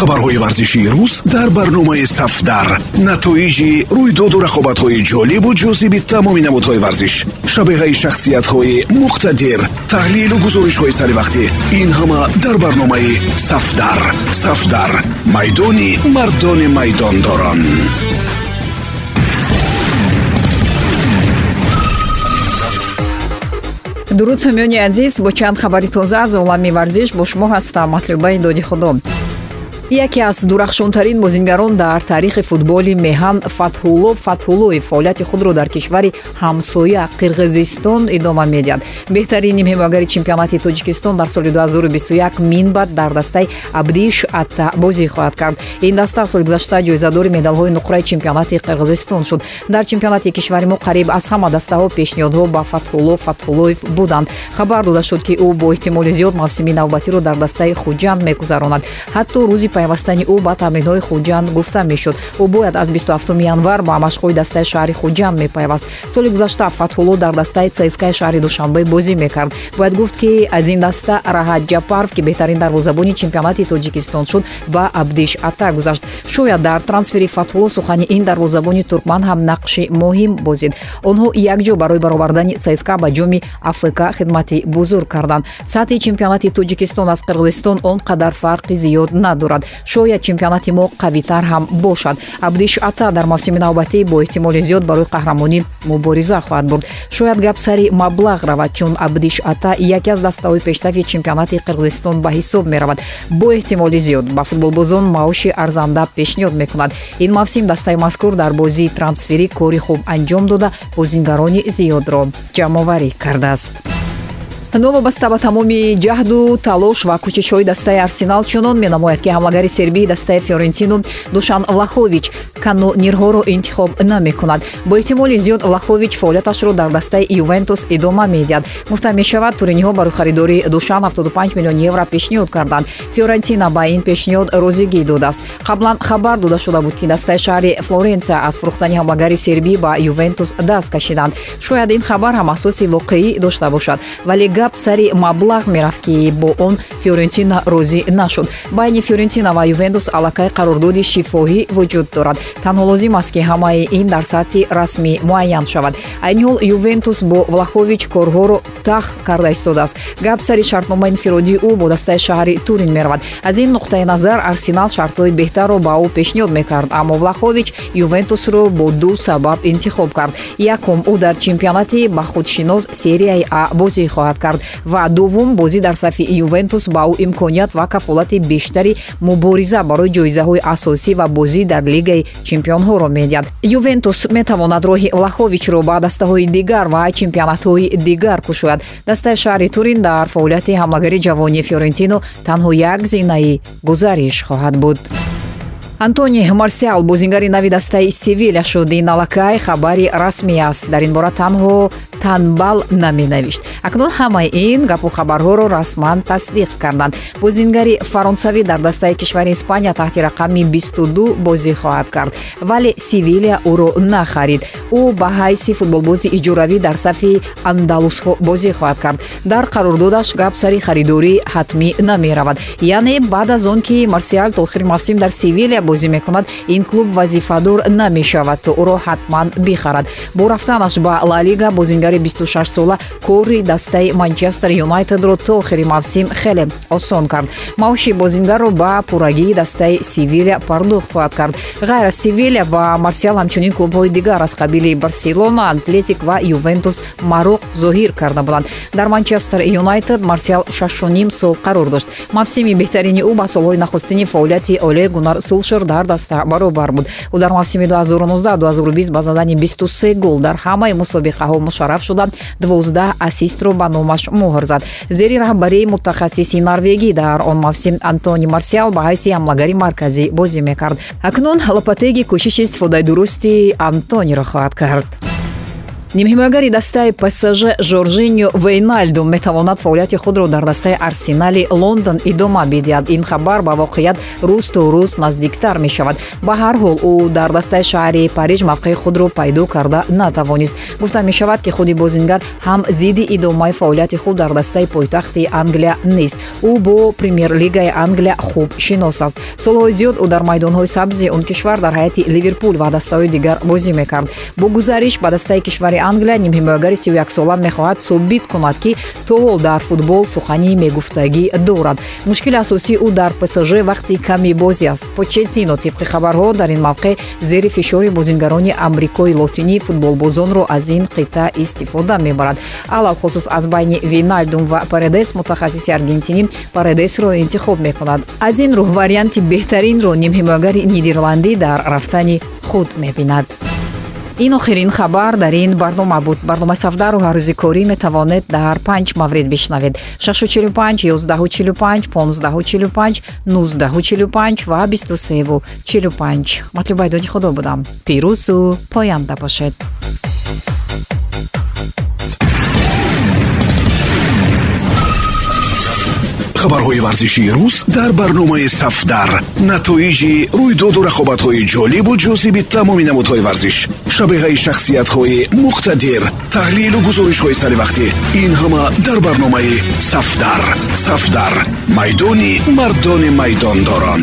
хабарҳои варзишии рӯз дар барномаи сафдар. Натоиҷи рӯйдоду рақобатҳои ҷолибу ҷозиби тамоми намудҳои варзиш шабеҳаи шахсиятҳои муқтадир таҳлилу гузоришҳои саривақтӣ ин ҳама дар барномаи сафдар. Сафдар майдони мардони майдондорон. Дуруд сомиёни азиз бо чанд хабари тоза аз олами варзиш бо шумо ҳастам матлубаи доди худо яке аз дурахшонтарин бозингарон дар таърихи футболи меҳан фатҳулло фатҳуллоев фаъолияти худро дар кишвари ҳамсоя қирғизистон идома медиҳад. Беҳтарин нимҳимоягари чемпионати тоҷикистон дар соли 2021 минбад дар дастаи абдиш атта бозӣ хоҳад кард. Ин даста соли гузашта ҷоизадори медалҳои нуқраи чемпионати қирғизистон шуд. Дар чемпионати кишвари мо қариб аз ҳама дастаҳо пешниҳодҳо ба фатҳулло фатҳуллоев буданд. Хабар дода шуд ки ӯ бо эҳтимоли зиёд мавсими навбатиро дар дастаи хуҷанд мегузаронад ҳатто рӯзи пайвастани ӯ ба тамринҳои хуҷанд гуфта мешуд. Ӯ бояд аз 27 январ ба машқҳои дастаи шаҳри хуҷанд мепайваст соли гузашта фатҳулло дар дастаи цскаи шаҳри душанбе бозӣ мекард. Бояд гуфт ки аз ин даста раҳат ҷапаров ки беҳтарин дарвозабони чемпионати тоҷикистон шуд ба абдиш ата гузашт. Шояд дар трансфери фатҳулло сухани ин дарвозабони туркман ҳам нақши муҳим бозид. Онҳо якҷо барои баровардани цска ба ҷоми африка хидмати бузург карданд. Сатҳи чемпионати тоҷикистон аз қирғизистон он қадар фарқи зиёд надорад шояд чемпионати мо қавитар ҳам бошад. Абдиш ата дар мавсими навбатӣ бо эҳтимоли зиёд барои қаҳрамонӣ мубориза хоҳад бурд. Шояд гап сари маблағ равад чун абдиш ата яке аз дастаҳои пешсафи чемпионати қирғизистон ба ҳисоб меравад. Бо эҳтимоли зиёд ба футболбозон маоши арзанда пешниҳод мекунад. Ин мавсим дастаи мазкур дар бозии трансферӣ кори хуб анҷом дода бозингарони зиёдро. Ҷамъоварӣ кардааст новобаста ба тамоми ҷаҳду талош ва кӯчишҳои дастаи арсенал чунон менамояд ки ҳамлагари сербии дастаи фиорентино душан лахович канонирҳоро интихоб намекунад. Бо эҳтимоли зиёд лахович фаъолияташро дар дастаи ювентус идома медиҳад. Гуфта мешавад туриниҳо барои харидори душан 75 миллион евро пешниҳод карданд. Фиорентина ба ин пешниҳод розигӣ додааст қаблан хабар дода шуда буд ки дастаи шаҳри флоренсия аз фурӯхтани ҳамлагари сербӣ ба ювентус даст кашиданд. Шояд ин хабар ҳам асоси воқеӣ дошта бошад вале гап сари маблағ мерафт ки бо он фиорентина розӣ нашуд. Байни фиорентина ва ювентус аллакай қарордоди шифоҳӣ вуҷуд дорад. Танҳо лозим аст ки ҳамаи ин дар сатҳи расмӣ муайян шавад. Айни ҳол ювентус бо влахович корҳоро тах карда истодааст гап сари шартномаи инфиродии ӯ бо дастаи шаҳри турин меравад. Аз ин нуқтаи назар арсенал шартҳои беҳтарро ба ӯ пешниҳод мекард аммо влахович ювентусро бо ду сабаб интихоб кард. Якум ӯ дар чемпионати ба худшинос серияи а бозӣ хоҳад кард кард ва дуввум бозӣ дар сафи ювентус ба ӯ имконият ва кафолати бештари мубориза барои ҷоизаҳои асосӣ ва бозӣ дар лигаи чемпионҳоро медиҳад. Ювентус метавонад роҳи лаховичро ба дастаҳои дигар ва чемпионатҳои дигар кушояд. Дастаи шаҳри турин дар фаъолияти ҳамлагари ҷавонии фиорентино танҳо як зинаи гузариш хоҳад буд. Антони марсиал бозингари нави дастаи севиля шуд. Ин аллакай хабари расмӣ аст. Дар ин бора танҳо танбал наменавишт акнун ҳамаи ин гапу хабарҳоро расман тасдиқ карданд. Бозингари фаронсавӣ дар дастаи кишвари испания таҳти рақами 22 бозӣ хоҳад кард вале севилия ӯро нахарид. Ӯ ба ҳайси футболбози иҷоравӣ дар сафи андалусҳо бозӣ хоҳад кард. Дар қарордодаш гап сари харидорӣ ҳатмӣ намеравад. Яъне баъд аз он ки марсиал то охири мавсим дар севилия бозӣ мекунад ин клуб вазифадор намешавад то ӯро ҳатман бихарад. Бо рафтанаш ба лалига бозингар бозигари 26сола кори дастаи манчестер юнайтедро то охири мавсим хеле осон кард. Маоши бозингарро ба пуррагии дастаи севилия пардохт хоҳад кард. Ғайр аз севилия ба марсиал ҳамчунин клубҳои дигар аз қабили барселона атлетик ва ювентус мароқ зоҳир карда буданд дар манчестер юнайтед марсиал шашуним сол қарор дошт. Мавсими беҳтарини ӯ ба солҳои нахустини фаъолияти оле гунар сулшер дар даста баробар буд. Ӯ дар мавсими 2019-2020 ба задани 23 гол дар ҳамаи мусобиқаҳо мушарраф муайян шуда дувоздаҳ ассистро ба номаш муҳр зад. Зери раҳбарии мутахассиси норвегӣ дар он мавсим антони марсиал ба ҳайси ҳамлагари марказӣ бозӣ мекард. Акнун лопатеги кӯшиши истифодаи дурусти антониро хоҳад кард нимҳимоягари дастаи псж жоржиньо вейналду метавонад фаъолияти худро дар дастаи арсенали лондон идома бидиҳад. Ин хабар ба воқеият рӯз то рӯз наздиктар мешавад. Ба ҳар ҳол ӯ дар дастаи шаҳри париж мавқеи худро пайдо карда натавонист. Гуфта мешавад ки худи бозингар ҳам зидди идомаи фаъолияти худ дар дастаи пойтахти англия нест. Ӯ бо премер-лигаи англия хуб шинос аст. Солҳои зиёд ӯ дар майдонҳои сабзи он кишвар дар ҳайати ливерпул ва дастаҳои дигар бозӣ мекард. Бо гузариш ба дастаи кишвари англия нимҳимоягари 31сола мехоҳад собит кунад ки то ҳол дар футбол сухани мегуфтагӣ дорад. Мушкили асосии ӯ дар псж вақти ками бозӣ аст. Почетино тибқи хабарҳо дар ин мавқеъ зери фишори бозингарони амрикои лотинӣ футболбозонро аз ин қитъа истифода мебарад. Алалхусус аз байни виналдум ва паредес мутахассиси аргентинӣ паредесро интихоб мекунад. Аз ин рӯ варианти беҳтаринро нимҳимоягари нидерландӣ дар рафтани худ мебинад ин охирин хабар дар ин барнома буд. Барномаи сафдару ҳаррӯзи корӣ метавонед дар панҷ маврид бишнавед. 645 145 1545 1945 ва 2345 матлубайдоди худо будам. Пирӯзу поянда бошед. Хабарҳои варзишии рӯз дар барномаи сафдар. Натоиҷи рӯйдоду рақобатҳои ҷолибу ҷозиби тамоми намудҳои варзиш шабеҳаи шахсиятҳои муқтадир таҳлилу гузоришҳои саривақтӣ ин ҳама дар барномаи сафдар. Сафдар. Майдони мардони майдондорон